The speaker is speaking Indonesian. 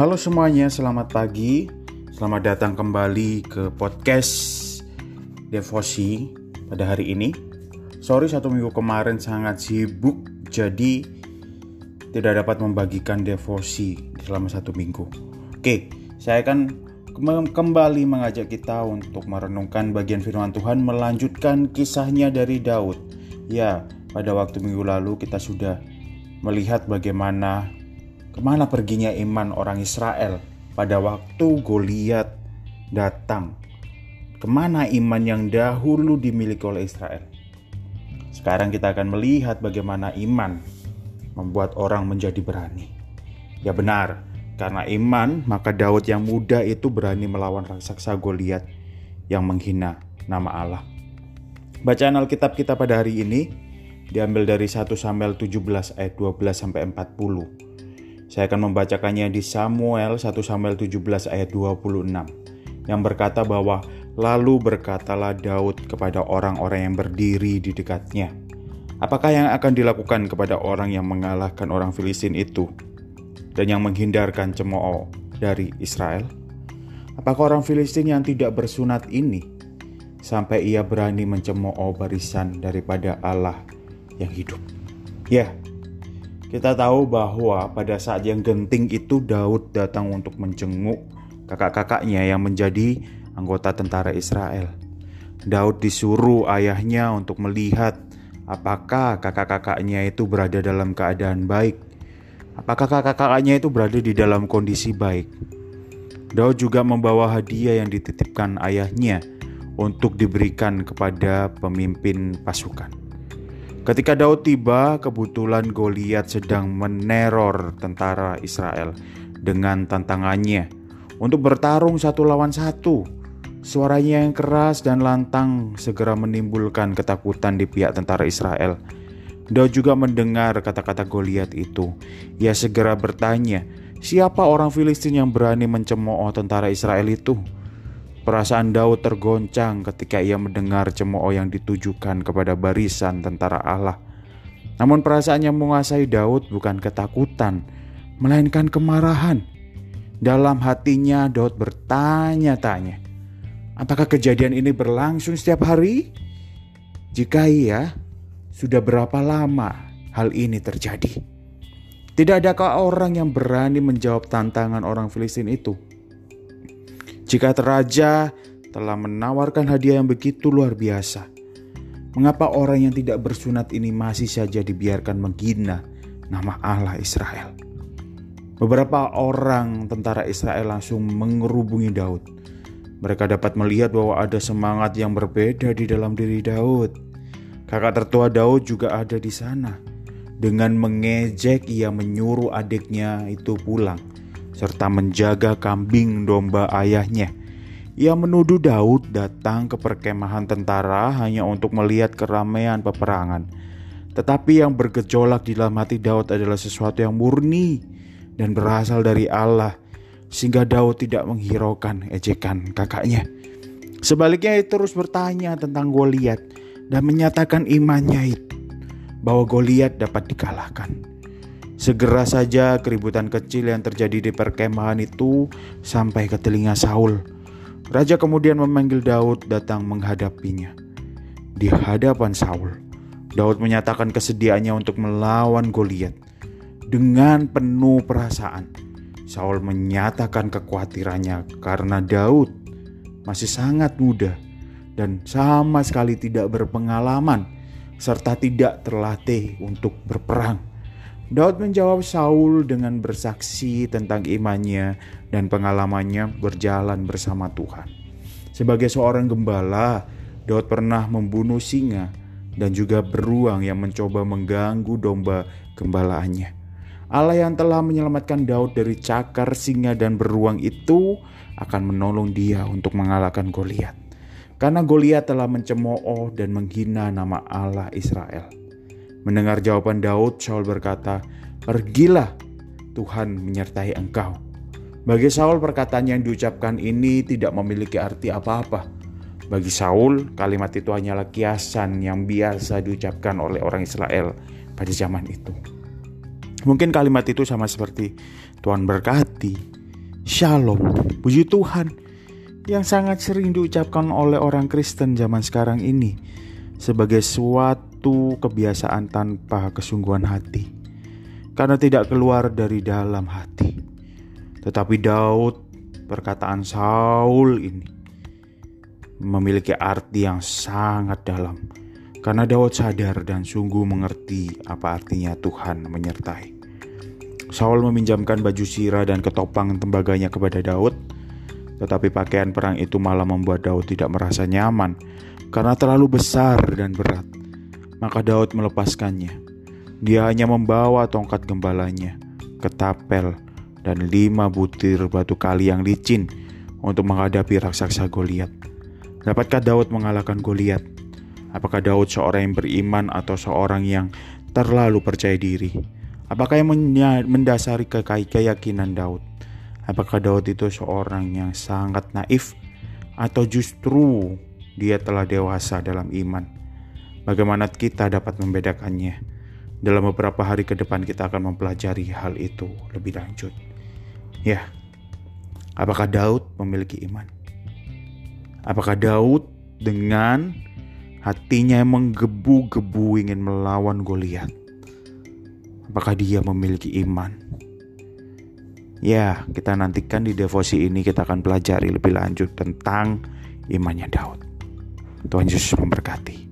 Halo semuanya, selamat pagi. Selamat datang kembali ke podcast Devosi pada hari ini. Sorry satu minggu kemarin sangat sibuk, jadi tidak dapat membagikan devosi selama satu minggu. Oke, saya akan kembali mengajak kita untuk merenungkan bagian firman Tuhan melanjutkan kisahnya dari Daud. Ya, pada waktu minggu lalu kita sudah melihat bagaimana Ke mana perginya iman orang Israel pada waktu Goliat datang? Ke mana iman yang dahulu dimiliki oleh Israel? Sekarang kita akan melihat bagaimana iman membuat orang menjadi berani. Ya benar, karena iman maka Daud yang muda itu berani melawan raksasa Goliat yang menghina nama Allah. Bacaan Alkitab kita pada hari ini diambil dari 1 Samuel 17 ayat 12 sampai 40. Saya akan membacakannya di Samuel 1 Samuel 17 ayat 26 yang berkata bahwa lalu berkatalah Daud kepada orang-orang yang berdiri di dekatnya. Apakah yang akan dilakukan kepada orang yang mengalahkan orang Filistin itu dan yang menghindarkan cemooh dari Israel? Apakah orang Filistin yang tidak bersunat ini sampai ia berani mencemooh barisan daripada Allah yang hidup? Ya, kita tahu bahwa pada saat yang genting itu Daud datang untuk menjenguk kakak-kakaknya yang menjadi anggota tentara Israel. Daud disuruh ayahnya untuk melihat apakah kakak-kakaknya itu berada dalam keadaan baik. Apakah kakak-kakaknya itu berada di dalam kondisi baik. Daud juga membawa hadiah yang dititipkan ayahnya untuk diberikan kepada pemimpin pasukan. Ketika Daud tiba, kebetulan Goliat sedang meneror tentara Israel dengan tantangannya untuk bertarung satu lawan satu. Suaranya yang keras dan lantang segera menimbulkan ketakutan di pihak tentara Israel. Daud juga mendengar kata-kata Goliat itu. Ia segera bertanya, "Siapa orang Filistin yang berani mencemooh tentara Israel itu?" Perasaan Daud tergoncang ketika ia mendengar cemooh yang ditujukan kepada barisan tentara Allah. Namun perasaan yang menguasai Daud bukan ketakutan, melainkan kemarahan. Dalam hatinya Daud bertanya-tanya, apakah kejadian ini berlangsung setiap hari? Jika iya, sudah berapa lama hal ini terjadi? Tidak adakah orang yang berani menjawab tantangan orang Filistin itu? Jika raja telah menawarkan hadiah yang begitu luar biasa, mengapa orang yang tidak bersunat ini masih saja dibiarkan menghina nama Allah Israel? Beberapa orang tentara Israel langsung mengerubungi Daud. Mereka dapat melihat bahwa ada semangat yang berbeda di dalam diri Daud. Kakak tertua Daud juga ada di sana. Dengan mengejek, ia menyuruh adiknya itu pulang serta menjaga kambing domba ayahnya. Ia menuduh Daud datang ke perkemahan tentara hanya untuk melihat keramaian peperangan. Tetapi yang bergejolak di dalam hati Daud adalah sesuatu yang murni dan berasal dari Allah, sehingga Daud tidak menghiraukan ejekan kakaknya. Sebaliknya ia terus bertanya tentang Goliat dan menyatakan imannya itu bahwa Goliat dapat dikalahkan. Segera saja keributan kecil yang terjadi di perkemahan itu sampai ke telinga Saul. Raja kemudian memanggil Daud datang menghadapinya. Di hadapan Saul, Daud menyatakan kesediaannya untuk melawan Goliat. Dengan penuh perasaan, Saul menyatakan kekhawatirannya karena Daud masih sangat muda dan sama sekali tidak berpengalaman serta tidak terlatih untuk berperang. Daud menjawab Saul dengan bersaksi tentang imannya dan pengalamannya berjalan bersama Tuhan. Sebagai seorang gembala, Daud pernah membunuh singa dan juga beruang yang mencoba mengganggu domba gembalaannya. Allah yang telah menyelamatkan Daud dari cakar singa dan beruang itu akan menolong dia untuk mengalahkan Goliat. Karena Goliat telah mencemooh dan menghina nama Allah Israel. Mendengar jawaban Daud, Saul berkata, "Pergilah, Tuhan menyertai engkau." Bagi Saul, perkataan yang diucapkan ini tidak memiliki arti apa-apa. Bagi Saul, kalimat itu hanyalah kiasan yang biasa diucapkan oleh orang Israel pada zaman itu. Mungkin kalimat itu sama seperti Tuhan berkati, Shalom, puji Tuhan yang sangat sering diucapkan oleh orang Kristen zaman sekarang ini sebagai suatu kebiasaan tanpa kesungguhan hati karena tidak keluar dari dalam hati. Tetapi Daud, perkataan Saul ini memiliki arti yang sangat dalam karena Daud sadar dan sungguh mengerti apa artinya Tuhan menyertai. Saul meminjamkan baju sirah dan ketopang tembaganya kepada Daud, tetapi pakaian perang itu malah membuat Daud tidak merasa nyaman karena terlalu besar dan berat. Maka Daud melepaskannya. Dia hanya membawa tongkat gembalanya, ketapel, dan lima butir batu kali yang licin untuk menghadapi raksasa Goliat. Dapatkah Daud mengalahkan Goliat? Apakah Daud seorang yang beriman atau seorang yang terlalu percaya diri? Apakah yang mendasari keyakinan Daud? Apakah Daud itu seorang yang sangat naif atau justru dia telah dewasa dalam iman? Bagaimana kita dapat membedakannya? Dalam beberapa hari ke depan kita akan mempelajari hal itu lebih lanjut. Ya, apakah Daud memiliki iman? Apakah Daud dengan hatinya yang menggebu-gebu ingin melawan Goliat? Apakah dia memiliki iman? Ya, kita nantikan di devosi ini kita akan pelajari lebih lanjut tentang imannya Daud. Tuhan Yesus memberkati.